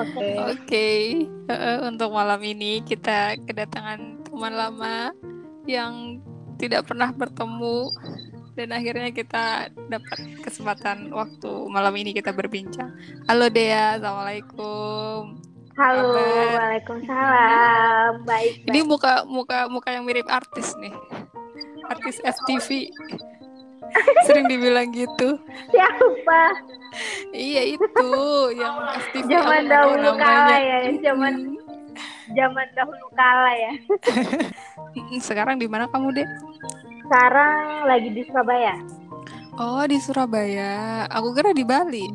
Oke. Oke, uh, untuk malam ini kita kedatangan teman lama yang tidak pernah bertemu dan akhirnya kita dapat kesempatan waktu malam ini kita berbincang. Halo Dea, assalamualaikum. Halo, Kabar? waalaikumsalam. Baik. Ini baik. muka muka muka yang mirip artis nih, artis FTV. Sering dibilang gitu. Siapa? Iya itu yang FTV. Zaman dahulu kala ya, zaman zaman dahulu kala ya. Sekarang di mana kamu deh? Sekarang lagi di Surabaya. Oh di Surabaya. Aku kira di Bali.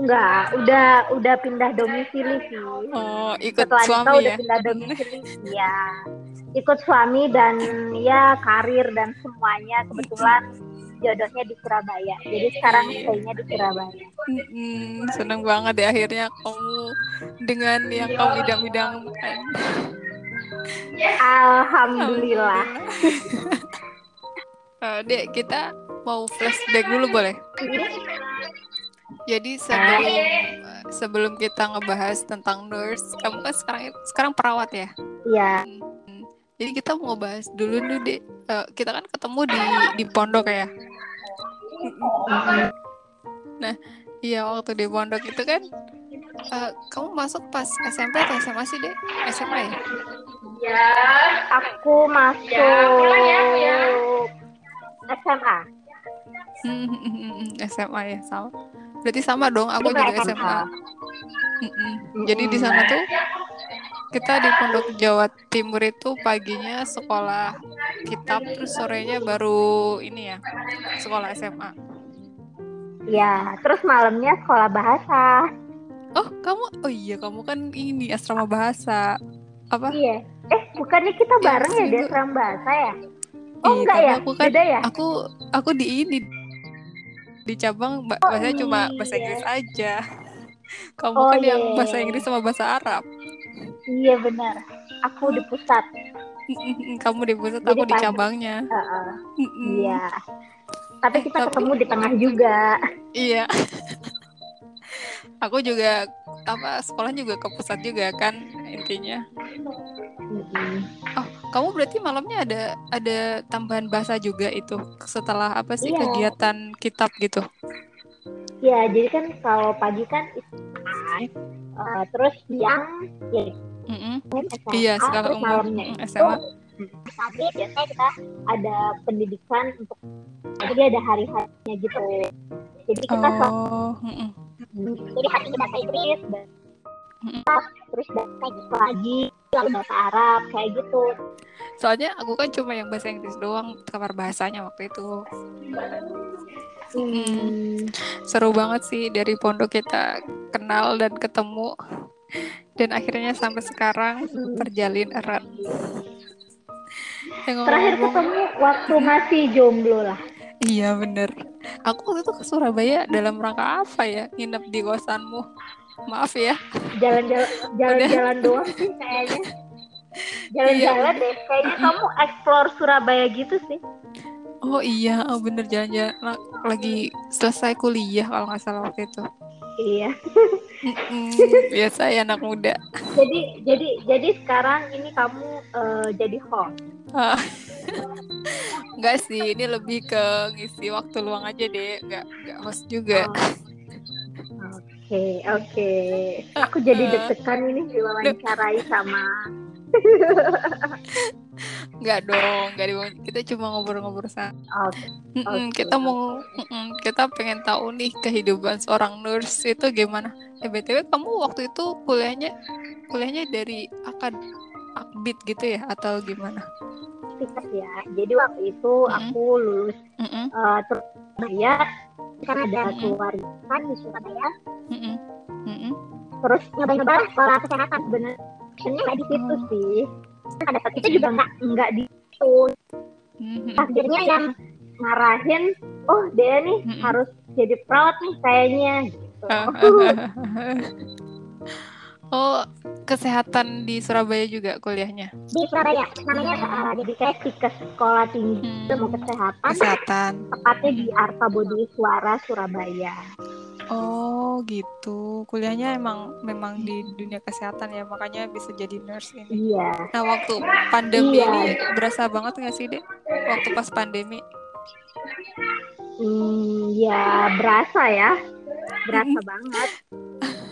Enggak, udah udah pindah domisili sih. Oh ikut Setelah suami udah ya? pindah domisili. Ya. Ikut suami dan ya karir dan semuanya kebetulan jodohnya di Surabaya. Jadi sekarang stay-nya di Surabaya. Mm-mm, seneng banget ya akhirnya kamu dengan yang kamu idam-idamkan. Alhamdulillah. Eh, Dek, kita mau flashback dulu boleh? Jadi sebelum sebelum kita ngebahas tentang nurse, kamu kan sekarang sekarang perawat ya? Iya. Hmm, Jadi kita mau bahas dulu nih, Dek. Eh, kita kan ketemu di di pondok ya. Nah, iya waktu di pondok itu kan eh, kamu masuk pas SMP atau SMA sih, Dek? SMA ya? Aku masuk SMA. Hmm, SMA ya sama. Berarti sama dong, aku Juga SMA. SMA. Mm-mm. Jadi di sana tuh kita di Pondok Jawa Timur itu paginya sekolah kitab, terus sorenya baru ini ya sekolah SMA. Ya, terus malamnya sekolah bahasa. Oh kamu, oh iya kamu kan ini asrama bahasa apa? Iya. Eh, bukannya kita Ya, bareng ya di seminggu. asrama bahasa ya? Oh, Iya, enggak ya? Aku kan, Beda ya? aku aku di ini di cabang ba- bahasanya cuma bahasa iya. Inggris aja. Kamu Oh, kan iya, yang iya, bahasa iya. Inggris sama bahasa Arab. Iya benar. Aku di pusat. Kamu di pusat, Jadi aku di cabangnya. Heeh. Mm-mm. Iya. Tapi kita Tapi- ketemu di tengah juga. Iya. aku juga apa sekolah juga ke pusat juga kan intinya. Oh, kamu berarti malamnya ada ada tambahan bahasa juga itu setelah apa sih Iya. kegiatan kitab gitu. Ya, jadi kan kalau pagi kan eh, terus siang ya Mm-mm. SMA, Iya, segala terus umur. malamnya Mm, itu SMA. tapi biasanya kita ada pendidikan untuk jadi ada hari-harinya gitu. Jadi kita Oh, mm-mm. jadi hari ini bahasa Inggris, Mm-mm. bahasa, terus bahasa gitu lagi, lalu bahasa Arab kayak gitu. soalnya aku kan cuma yang bahasa Inggris doang kamar bahasanya waktu itu. Hmm. Seru banget sih dari pondok kita kenal dan ketemu dan akhirnya sampai sekarang terjalin erat. Eh, Terakhir ngomong-ngomong- ketemu waktu masih jomblo lah. Iya bener. Aku waktu itu ke Surabaya dalam rangka apa ya? Nginep di kosanmu. Maaf ya. Jalan-jalan jalan-jalan doang sih kayaknya. Jalan-jalan deh. Kayaknya kamu explore Surabaya gitu sih. Oh iya, oh bener jalan-jalan La- lagi selesai kuliah kalau nggak salah waktu itu. Iya. Biasa ya anak muda. Jadi jadi jadi sekarang ini kamu eh, jadi host. Ah. Enggak sih, ini lebih ke ngisi waktu luang aja deh, nggak nggak host juga. Oke oke. Aku jadi Eh. deg-degan ini diwawancarai sama. Nggak dong, nggak di kita cuma ngobrol-ngobrol. Oke. Mm-mm, Oke. kita mau kita pengen tahu nih kehidupan seorang nurse itu gimana. Eh btw kamu waktu itu kuliahnya kuliahnya dari akad akbit gitu ya atau gimana? Sikat ya. Jadi waktu itu Mm-mm. aku lulus Mm-mm, eh, terus Surabaya kan ada Mm-mm. keluarga kan di Surabaya. mm-mm, mm-mm. Terus nyoba-nyoba sekolah kesehatan sebenarnya nggak di situ Oh. sih. Pada saat itu juga nggak nggak di situ. Mm-mm. Akhirnya yang ngarahin, oh dia nih harus jadi perawat nih kayaknya. Gitu. oh, kesehatan di Surabaya juga kuliahnya. Di Surabaya namanya eh, jadi kayak ke sekolah tinggi Hmm, ilmu kesehatan kesehatan. tepatnya di Arta Bodi Suara Surabaya. Oh gitu, kuliahnya emang memang di dunia kesehatan ya, makanya bisa jadi nurse ini. Iya. Nah waktu pandemi Iya. ini berasa banget nggak sih dek? Waktu pas pandemi? Hmm, ya berasa ya, berasa banget.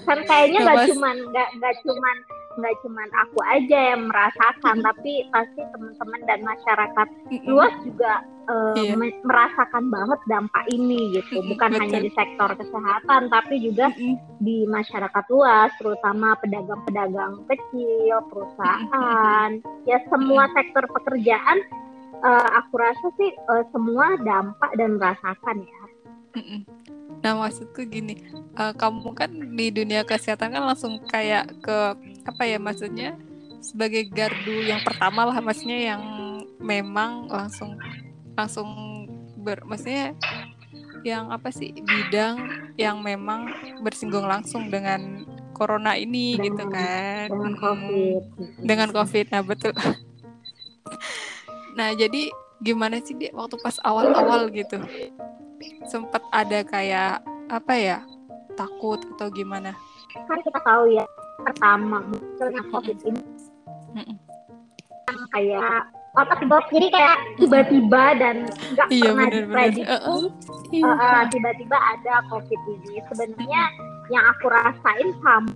Kan kayaknya Ya, nggak cuman nggak cuman nggak cuman aku aja yang merasakan, tapi pasti teman-teman dan masyarakat luas juga eh, Iya. me- merasakan banget dampak ini gitu. Bukan betul. hanya di sektor kesehatan, tapi juga di masyarakat luas, terutama pedagang-pedagang kecil, perusahaan, ya semua sektor pekerjaan. eh, aku rasa sih eh, semua dampak dan merasakan ya. Nah maksudku gini, eh, kamu kan di dunia kesehatan kan langsung kayak ke apa ya maksudnya? Sebagai gardu yang pertama lah maksudnya yang memang langsung langsung ber maksudnya yang apa sih bidang yang memang bersinggung langsung dengan corona ini Dengan- gitu kan. dengan. COVID. dengan covid. Nah betul. Nah jadi gimana sih dia waktu pas awal-awal gitu? Sempat ada kayak apa ya takut atau gimana? Kan kita tahu ya, pertama munculnya COVID ini kayak otak tiba jadi kayak tiba-tiba dan nggak iya pernah diprediksi. Uh, uh, tiba-tiba ada COVID ini. Sebenarnya yang aku rasain sama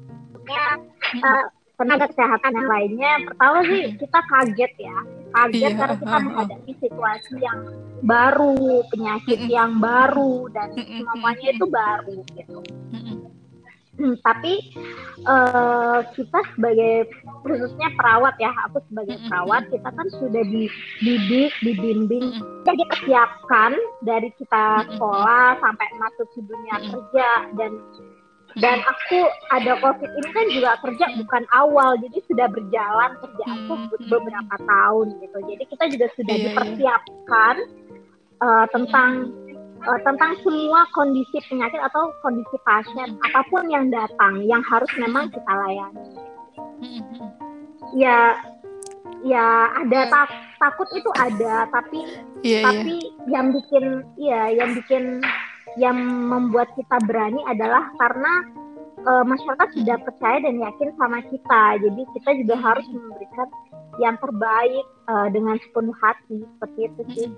uh, tenaga kesehatan yang lainnya. Pertama sih kita kaget ya, kaget Iya, karena kita uh, uh. menghadapi situasi yang baru, penyakit yang baru dan semuanya itu baru gitu. Hmm, tapi eh, kita sebagai khususnya perawat ya, aku sebagai perawat kita kan sudah dididik, dibimbing, sudah dipersiapkan dari kita sekolah sampai masuk ke dunia kerja dan dan aku ada covid ini kan juga kerja bukan awal jadi sudah berjalan kerjaanku Mm-mm. beberapa tahun gitu. Jadi kita juga sudah Iya, iya. dipersiapkan eh, tentang eh, tentang semua kondisi penyakit atau kondisi pasien apa pun yang datang yang harus memang kita layani. Ya ya ada tak- takut itu ada tapi iya iya. tapi yang bikin iya yang bikin yang membuat kita berani adalah karena eh, masyarakat sudah percaya dan yakin sama kita. Jadi kita juga harus memberikan yang terbaik eh, dengan sepenuh hati seperti itu sih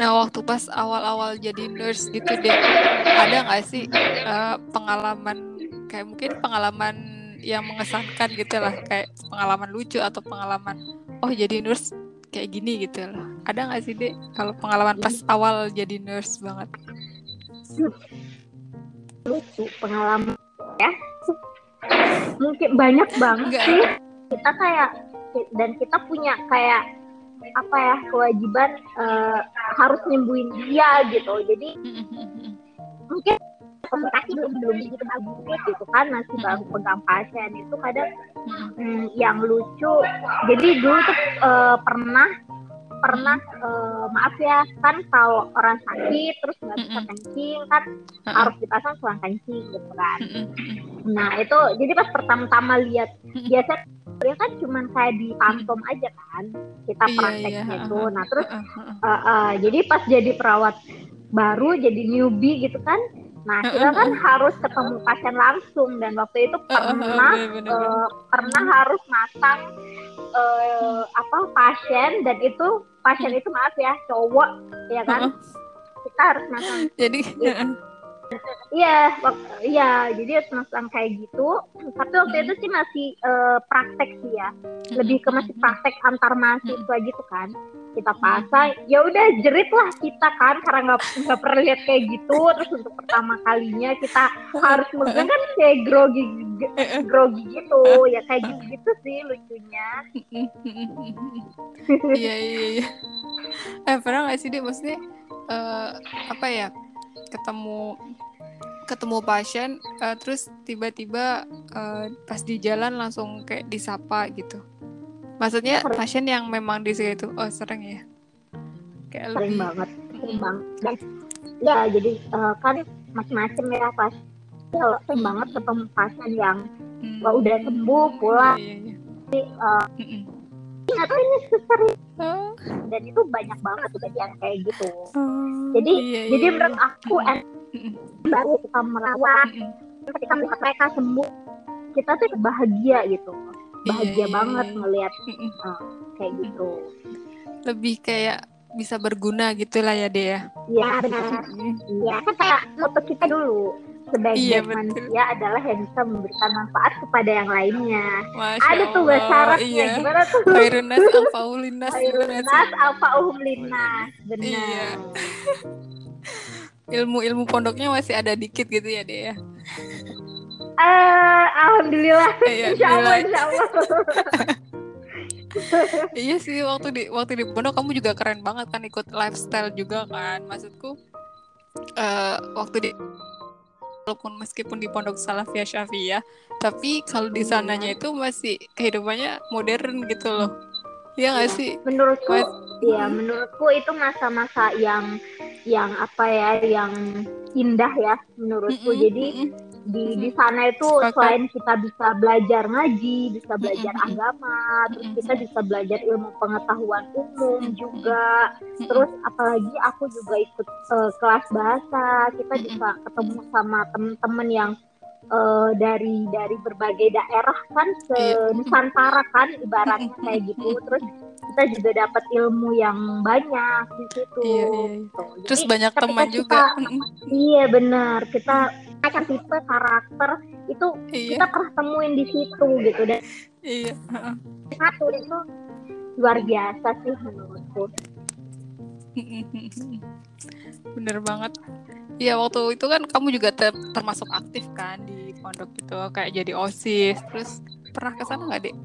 Nah waktu pas awal-awal jadi nurse gitu deh, ada nggak sih eh, pengalaman kayak mungkin pengalaman yang mengesankan gitu lah, kayak pengalaman lucu atau pengalaman oh jadi nurse kayak gini gitu loh. Ada nggak sih deh kalau pengalaman pas awal jadi nurse banget? lucu pengalaman ya mungkin banyak banget Enggak. sih kita kayak dan kita punya kayak apa ya kewajiban eh, harus nyembuhin dia gitu. Jadi mungkin komunikasi belum belum begitu bagus gitu kan masih baru pegang pasien itu kadang hmm, yang lucu. Jadi dulu tuh eh, pernah pernah eh, maaf ya kan kalau orang sakit terus nggak bisa kencing kan harus dipasang selang kencing gitu kan. Nah itu jadi pas pertama-tama lihat biasa dia kan cuman kayak di pantom aja kan kita Iya, praktek iya, gitu ha-ha. nah terus. Uh, uh, jadi pas jadi perawat baru jadi newbie gitu kan nah kita kan harus ketemu pasien langsung. Dan waktu itu pernah uh, pernah harus masang uh, apa pasien. Dan itu pasien itu maaf ya cowok ya kan? Kita harus masang Jadi iya iya jadi harus masang kayak gitu. Tapi waktu itu sih masih uh, praktek sih ya. Lebih ke masih praktek antar mahasiswa gitu kan. Kita pasang ya udah jerit lah kita kan karena nggak nggak pernah lihat kayak gitu. Terus untuk pertama kalinya kita harus megang kan kayak grogi grogi gitu. Ya kayak gitu gitu sih lucunya. Iya iya iya. Eh pernah nggak sih dia maksudnya eh, apa ya ketemu ketemu pasien eh, terus tiba-tiba eh, pas di jalan langsung kayak disapa gitu maksudnya Sering. pasien yang memang di situ oh sering ya kayak sering lebih banget sering banget dan ya jadi eh, kan macam-macam ya pas ya, sering banget ketemu pasien yang Hmm, udah sembuh, pulang. iya, iya, iya. eh, Mm-mm. Nggak tahu ini suster oh. dan itu banyak banget kejadian kayak gitu. Oh, jadi iya, jadi iya. menurut aku mm. baru kita merawat ketika melihat mereka sembuh kita tuh bahagia gitu. Bahagia iya, banget iya. ngelihat uh, kayak gitu. Lebih kayak bisa berguna gitulah ya deh ya? Iya benar. Iya kan kayak moto kita dulu sebagai iya, manusia adalah yang bisa memberikan manfaat kepada yang lainnya. Masya Ada tuh bahasa syaratnya iya. gimana tuh? Khairunas alfaulinas. Khairunas alfaulinas. Benar. Iya. Ilmu-ilmu pondoknya masih ada dikit gitu ya deh ya. Uh, alhamdulillah. Iya, insya Allah, insya Allah. iya sih waktu di waktu di pondok kamu juga keren banget kan ikut lifestyle juga kan maksudku uh, waktu di walaupun meskipun di pondok Salafiyah Syafiyah tapi kalau di sananya itu masih kehidupannya modern gitu loh Iya gak sih? Menurutku, iya menurutku itu masa-masa yang yang apa ya, yang indah ya menurutku. Mm -mm, Jadi mm -mm di di sana itu selain kita bisa belajar ngaji, bisa belajar agama, terus kita bisa belajar ilmu pengetahuan umum juga. Terus apalagi aku juga ikut uh, kelas bahasa, kita bisa ketemu sama teman-teman yang uh, dari dari berbagai daerah kan ke iya. Nusantara kan ibaratnya kayak gitu. Terus kita juga dapat ilmu yang banyak di situ. Iya, iya. iya. Gitu. Terus Jadi, banyak teman kita, juga. Iya benar. Kita macam tipe karakter itu iya. kita pernah temuin di situ gitu. Dan iya. satu itu luar biasa sih menurutku. Bener banget. Ya waktu itu kan kamu juga ter termasuk aktif kan di pondok itu kayak jadi osis. Terus pernah ke sana nggak dek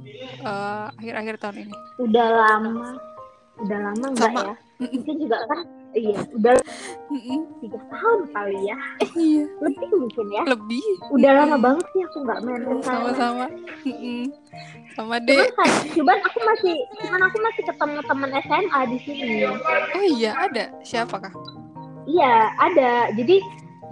uh, akhir-akhir tahun ini? Udah lama. Udah lama nggak ya? Mungkin juga kan iya udah tiga tahun kali ya. Iya. Lebih mungkin ya. Lebih. Udah lama banget sih aku nggak main sama-sama. Sama deh. Cuman, cuman aku masih cuman aku masih ketemu teman SMA di sini. Oh iya ada. Siapa kah iya ada. Jadi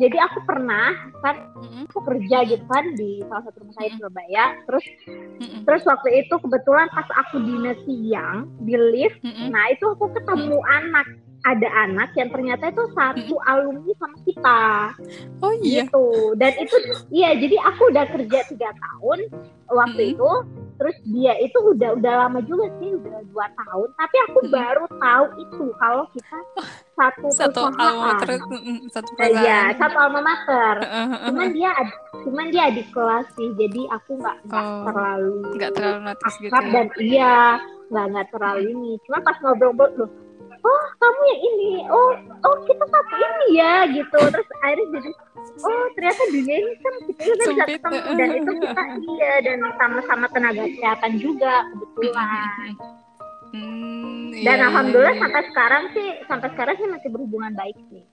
jadi aku pernah kan mm-hmm. aku kerja gitu kan di salah satu rumah sakit. Surabaya terus mm-hmm. terus waktu itu kebetulan pas aku dinas siang di lift mm-hmm. nah itu aku ketemu mm-hmm. anak ada anak yang ternyata itu satu alumni sama kita. Oh iya. Gitu. Dan itu iya jadi aku udah kerja tiga tahun waktu itu. Terus dia itu udah udah lama juga sih udah dua tahun. Tapi aku mm -hmm. baru tahu itu kalau kita satu satu alma mater satu perusahaan. Iya satu alma mater. Cuman dia cuman dia adik kelas sih. Jadi aku nggak nggak oh, terlalu nggak terlalu notice gitu. Ya? Dan iya nggak nggak terlalu ini. Cuma pas ngobrol-ngobrol loh oh kamu yang ini oh oh kita satu ini ya gitu terus akhirnya jadi oh ternyata dunia ini kan kita juga bisa ketemu dan itu kita iya dan sama-sama tenaga kesehatan juga kebetulan. Hmm, dan iya, alhamdulillah iya. sampai sekarang sih sampai sekarang sih masih berhubungan baik sih.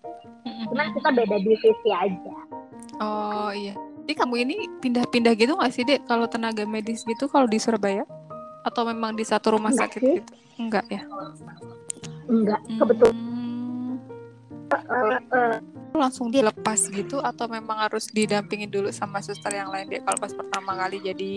Cuman kita beda divisi aja. Oh iya. Jadi kamu ini pindah-pindah gitu nggak sih dek? Kalau tenaga medis gitu kalau di Surabaya? Atau memang di satu rumah enggak sakit sih. gitu? Enggak ya? Enggak kebetulan uh, uh, langsung dilepas gitu atau memang harus didampingi dulu sama suster yang lain dia kalau pas pertama kali jadi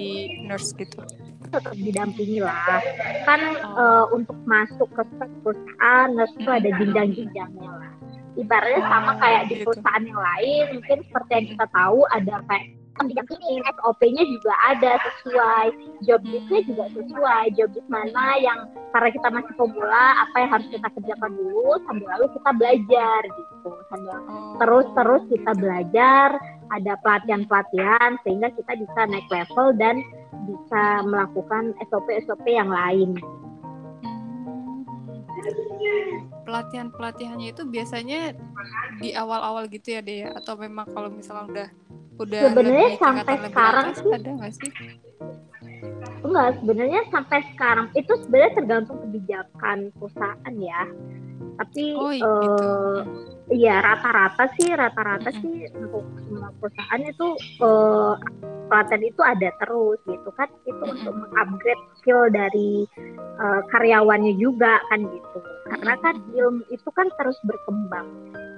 nurse gitu tetap didampingi lah kan oh. uh, untuk masuk ke perusahaan nurse itu ada jenjang-jenjangnya lah ibaratnya sama oh, kayak di gitu. perusahaan yang lain mungkin seperti yang kita tahu ada kayak didampingin SOP-nya juga ada sesuai job listnya juga sesuai job list mana yang karena kita masih pemula apa yang harus kita kerjakan dulu sambil lalu kita belajar gitu sambil oh. terus terus kita belajar ada pelatihan pelatihan sehingga kita bisa naik level dan bisa melakukan SOP SOP yang lain. Pelatihan pelatihannya itu biasanya di awal awal gitu ya deh atau memang kalau misalnya udah udah sebenarnya sampai sekarang sih. ada nggak sih? Enggak sebenarnya sampai sekarang itu sebenarnya tergantung kebijakan perusahaan ya. Tapi oh, iya, uh, iya rata-rata sih rata-rata mm -hmm. sih untuk semua perusahaan itu uh, pelatihan itu ada terus gitu kan. Itu mm -hmm. untuk mengupgrade skill dari uh, karyawannya juga kan gitu karena kan ilmu itu kan terus berkembang.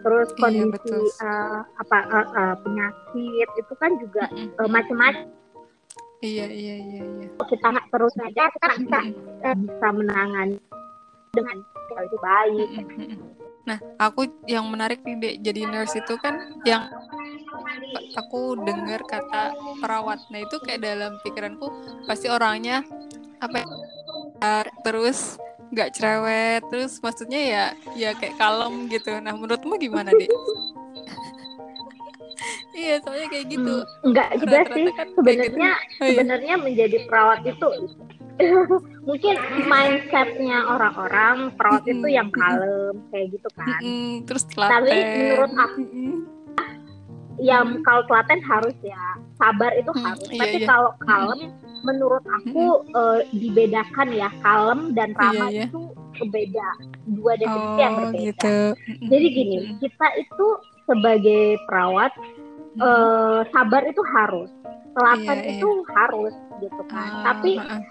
Terus iya, kondisi iya, uh, apa uh, uh, penyakit itu kan juga mm -hmm. uh, macam-macam. Iya iya iya iya. Kita nggak terus aja kita bisa uh, bisa menangani dengan itu baik. Nah aku yang menarik nih dek jadi nurse itu kan yang aku dengar kata perawat. Nah itu kayak dalam pikiranku pasti orangnya apa ya, terus nggak cerewet terus maksudnya ya ya kayak kalem gitu nah menurutmu gimana deh iya soalnya kayak gitu hmm, nggak juga sih kan sebenarnya gitu. oh, iya. sebenarnya menjadi perawat itu mungkin mindsetnya orang-orang perawat mm -hmm. itu yang kalem kayak gitu kan mm -hmm. terus telaten. tapi menurut aku mm -hmm. yang kalau telaten harus ya sabar itu harus iya, tapi iya. kalau kalem mm -hmm menurut aku hmm. uh, dibedakan ya kalem dan iya, ramah iya, iya. itu beda dua definisi oh, yang berbeda. Gitu. Jadi gini kita itu sebagai perawat hmm. uh, sabar itu harus, telaten iya, itu iya. harus gitu kan. Uh, Tapi uh,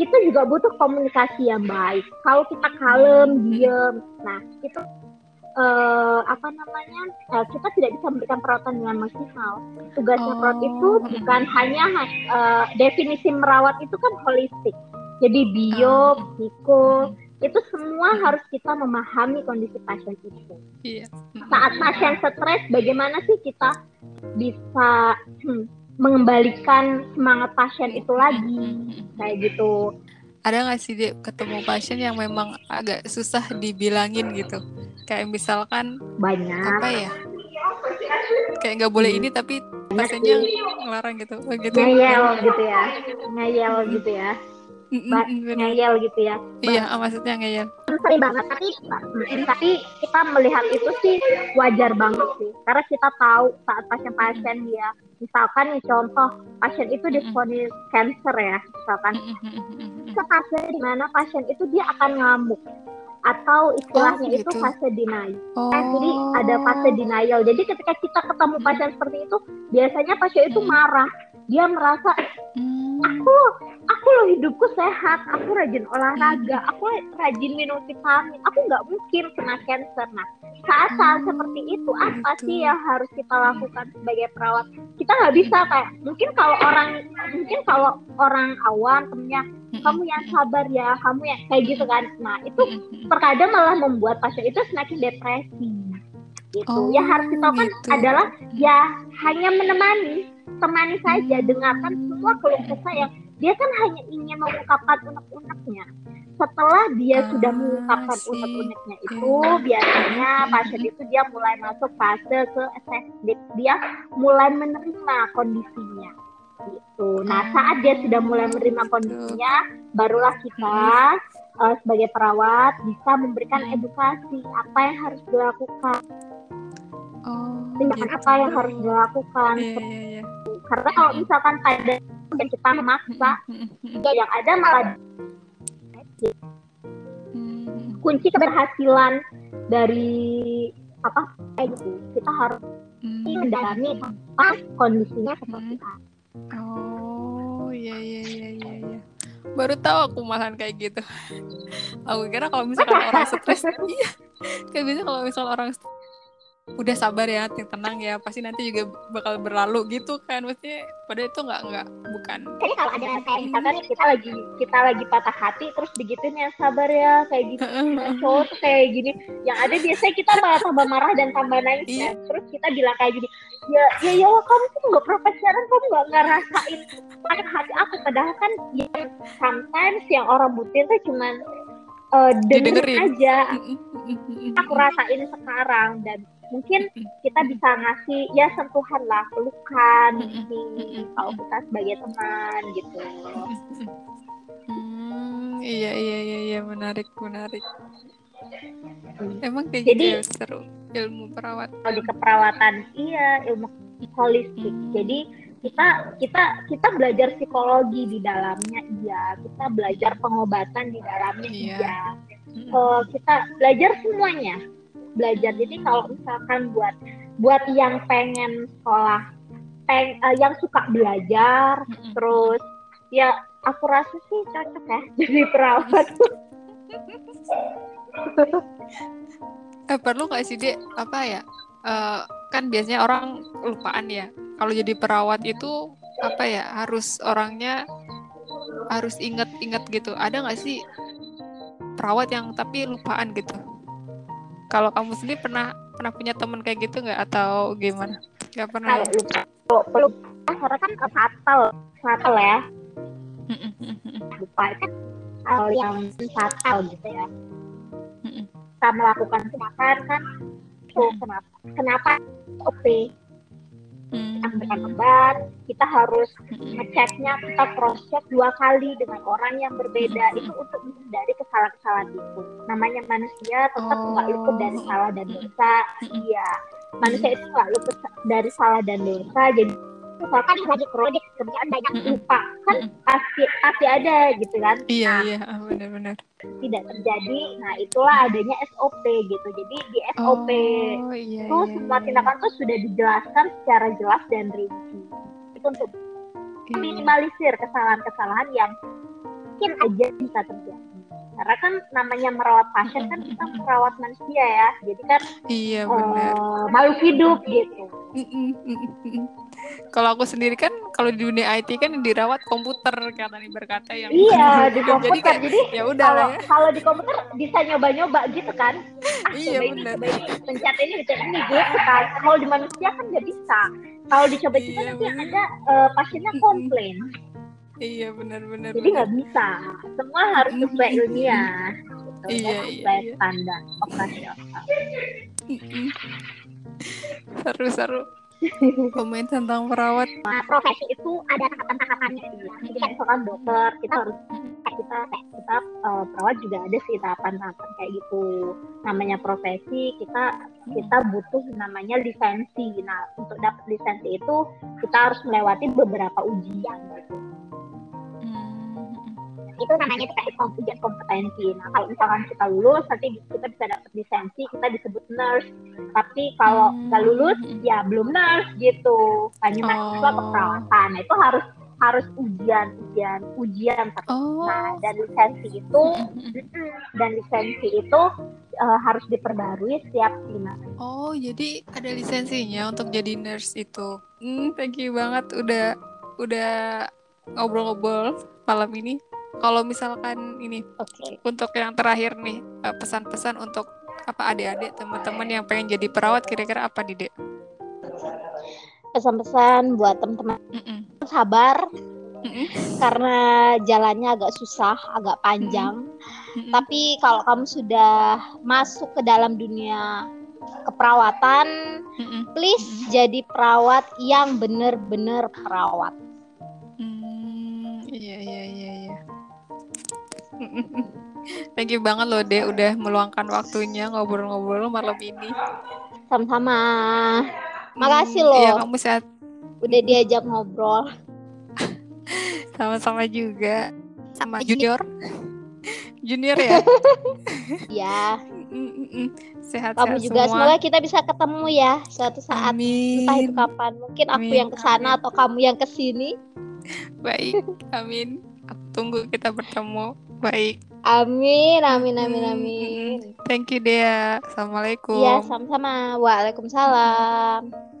kita juga butuh komunikasi yang baik. Kalau kita kalem, hmm. diem, nah itu uh, apa namanya uh, kita tidak bisa memberikan perawatan dengan maksimal. Tugasnya oh. perawat itu bukan hanya uh, definisi merawat itu kan holistik. Jadi bio, oh. psiko itu semua harus kita memahami kondisi pasien itu. Iya. Saat pasien stres, bagaimana sih kita bisa hmm, mengembalikan semangat pasien itu lagi kayak gitu. Ada nggak sih dia ketemu pasien yang memang agak susah dibilangin gitu? Kayak misalkan banyak. apa ya? Kayak nggak boleh ini tapi pasiennya ngelarang gitu oh, gitu. Ngeyel gitu ya. Ngeyel gitu ya. Ba- ngeyel gitu ya. Iya maksudnya ngeyel. Sering banget tapi tapi kita melihat itu sih wajar banget sih. Karena kita tahu saat pasien-pasien dia. Misalkan nih contoh pasien itu difonis cancer ya misalkan. Pasien di mana pasien itu dia akan ngamuk atau istilahnya oh, gitu. itu fase denial. Oh. Eh, jadi ada fase denial. Jadi ketika kita ketemu pasien seperti itu, biasanya pasien itu marah. Dia merasa hmm. aku loh, aku loh hidupku sehat, aku rajin olahraga, hmm. aku rajin minum vitamin, aku nggak mungkin kena cancer. Nah, saat-saat hmm. seperti itu apa sih yang harus kita lakukan sebagai perawat? Kita nggak bisa kayak mungkin kalau orang mungkin kalau orang awam temennya kamu yang sabar ya, kamu yang kayak gitu kan. Nah, itu terkadang malah membuat pasien itu semakin depresi. Gitu. Oh, yang harus kita lakukan gitu. adalah ya hanya menemani, temani saja, dengarkan semua keluh kesah yang dia kan hanya ingin mengungkapkan unek-uneknya. Setelah dia ah, sudah mengungkapkan unek-uneknya itu, biasanya pasien itu dia mulai masuk fase ke assessment. Dia mulai menerima kondisinya gitu. Nah, saat dia sudah mulai menerima kondisinya, barulah kita uh, sebagai perawat bisa memberikan edukasi apa yang harus dilakukan. Oh, tindakan gitu. apa yang harus dilakukan. Yeah, yeah, yeah. Karena kalau misalkan pada kita memaksa, ya yang ada malah kunci keberhasilan dari apa kayak gitu kita harus mendalami apa kondisinya seperti apa Oh, iya iya iya iya iya. Baru tahu aku malahan kayak gitu. aku kira kalau misalkan orang stres, iya. Kayak biasa kalau misalkan orang udah sabar ya tenang ya. Pasti nanti juga bakal berlalu gitu kan. Mesti pada itu nggak nggak bukan. Jadi kalau ada kayak misalkan kita lagi kita lagi patah hati terus digituin ya sabar ya kayak gitu. Cowok tuh kayak gini. Yang ada biasanya kita malah tambah marah dan tambah nangis iya. kan? terus kita bilang kayak gini ya ya ya kamu tuh nggak pacaran kamu nggak ngerasain patah hati aku. Padahal kan yang sometimes yang orang butuhin tuh cuman uh, dengerin aja. Aku rasain sekarang dan mungkin kita bisa ngasih ya sentuhan lah pelukan nih kalau kita sebagai teman gitu. Hmm, iya iya iya iya menarik menarik. Emang kayak jadi, gitu ya seru. Ilmu perawat kalau di keperawatan iya ilmu holistik. Hmm. jadi kita kita kita belajar psikologi di dalamnya iya. Kita belajar pengobatan di dalamnya iya, iya. Uh, kita belajar semuanya. Belajar. Jadi kalau misalkan buat buat yang pengen sekolah peng, uh, yang suka belajar mm-hmm. terus ya aku rasa sih cocok ya jadi perawat. Eh perlu nggak sih dek apa ya? Uh, kan biasanya orang lupaan ya. Kalau jadi perawat itu apa ya harus orangnya harus inget-inget gitu. Ada nggak sih perawat yang tapi lupaan gitu? Kalau kamu sendiri pernah pernah punya teman kayak gitu nggak? Atau gimana? Nggak pernah kalau lupa kalau karena kan fatal fatal ya. Lupa kan hal yang fatal gitu ya. Kita melakukan tindakan kan tuh kenapa kenapa OP memberikan obat kita harus ngeceknya kita cross check dua kali dengan orang yang berbeda. Itu untuk menghindari kesalahan-kesalahan itu. Namanya manusia tetap nggak oh. luput dari salah dan dosa. Iya. Manusia itu nggak luput dari salah dan dosa jadi misalkan lagi kronik kerjaan banyak lupa kan pasti pasti ada gitu kan? Iya nah, iya ah, benar-benar. tidak terjadi nah itulah adanya SOP gitu. Jadi di SOP oh, iya, itu iya, semua iya. tindakan tuh sudah dijelaskan secara jelas dan rinci. Itu untuk iya. minimalisir kesalahan-kesalahan yang mungkin aja bisa terjadi karena kan namanya merawat pasien kan kita merawat manusia ya. Jadi kan iya benar. uh, makhluk hidup gitu. Kalau aku sendiri kan kalau di dunia IT kan dirawat komputer kata nih berkata yang iya di komputer jadi, kan, jadi ya udah kalau, ya. kalau di komputer bisa nyoba-nyoba gitu kan. Ah, iya benar. pencet ini pencet ini gitu kan. Kalau di manusia kan nggak bisa. Kalau dicoba-coba iya, nanti ada uh, pasiennya komplain Iya benar-benar. Jadi nggak bisa. Semua harus sesuai ilmiah. Gitu, iya, iya, sesuai iya. standar operasional. Seru-seru. Komen tentang perawat. Nah, profesi itu ada tahapan-tahapannya sih. Jadi misalkan dokter, kita harus kita kita uh, perawat juga ada sih tahapan-tahapan kayak gitu. Namanya profesi, kita kita butuh namanya lisensi. Nah, untuk dapat lisensi itu kita harus melewati beberapa ujian gitu itu namanya terkait ujian kompetensi. Nah kalau misalkan kita lulus nanti kita bisa dapat lisensi kita disebut nurse. Tapi kalau nggak hmm. lulus ya belum nurse gitu. Hanya oh. mahasiswa keperawatan. Nah itu harus harus ujian ujian ujian oh. nah dan lisensi itu dan lisensi itu uh, harus diperbarui setiap lima oh jadi ada lisensinya untuk jadi nurse itu hmm, thank you banget udah udah ngobrol-ngobrol malam ini kalau misalkan ini okay. untuk yang terakhir nih eh, pesan-pesan untuk apa adik-adik teman-teman yang pengen jadi perawat kira-kira apa nih dek? Pesan-pesan buat teman-teman mm -mm. sabar mm -mm. karena jalannya agak susah, agak panjang. Mm -mm. Tapi kalau kamu sudah masuk ke dalam dunia keperawatan, mm -mm. please mm -mm. jadi perawat yang benar-benar perawat. Thank you banget loh Dek udah meluangkan waktunya ngobrol-ngobrol malam ini. Sama-sama. Makasih hmm, loh. Iya, kamu sehat. Udah diajak ngobrol. Sama-sama juga. Sama junior. junior ya? Iya. sehat Kamu juga semua. semoga kita bisa ketemu ya suatu saat. Amin. Entah itu kapan. Mungkin aku amin. yang ke sana atau kamu yang ke sini. Baik. Amin. Aku tunggu kita bertemu. Baik. Amin, amin, amin, hmm, amin. Thank you Dea. Assalamualaikum. Iya, sama-sama. Waalaikumsalam.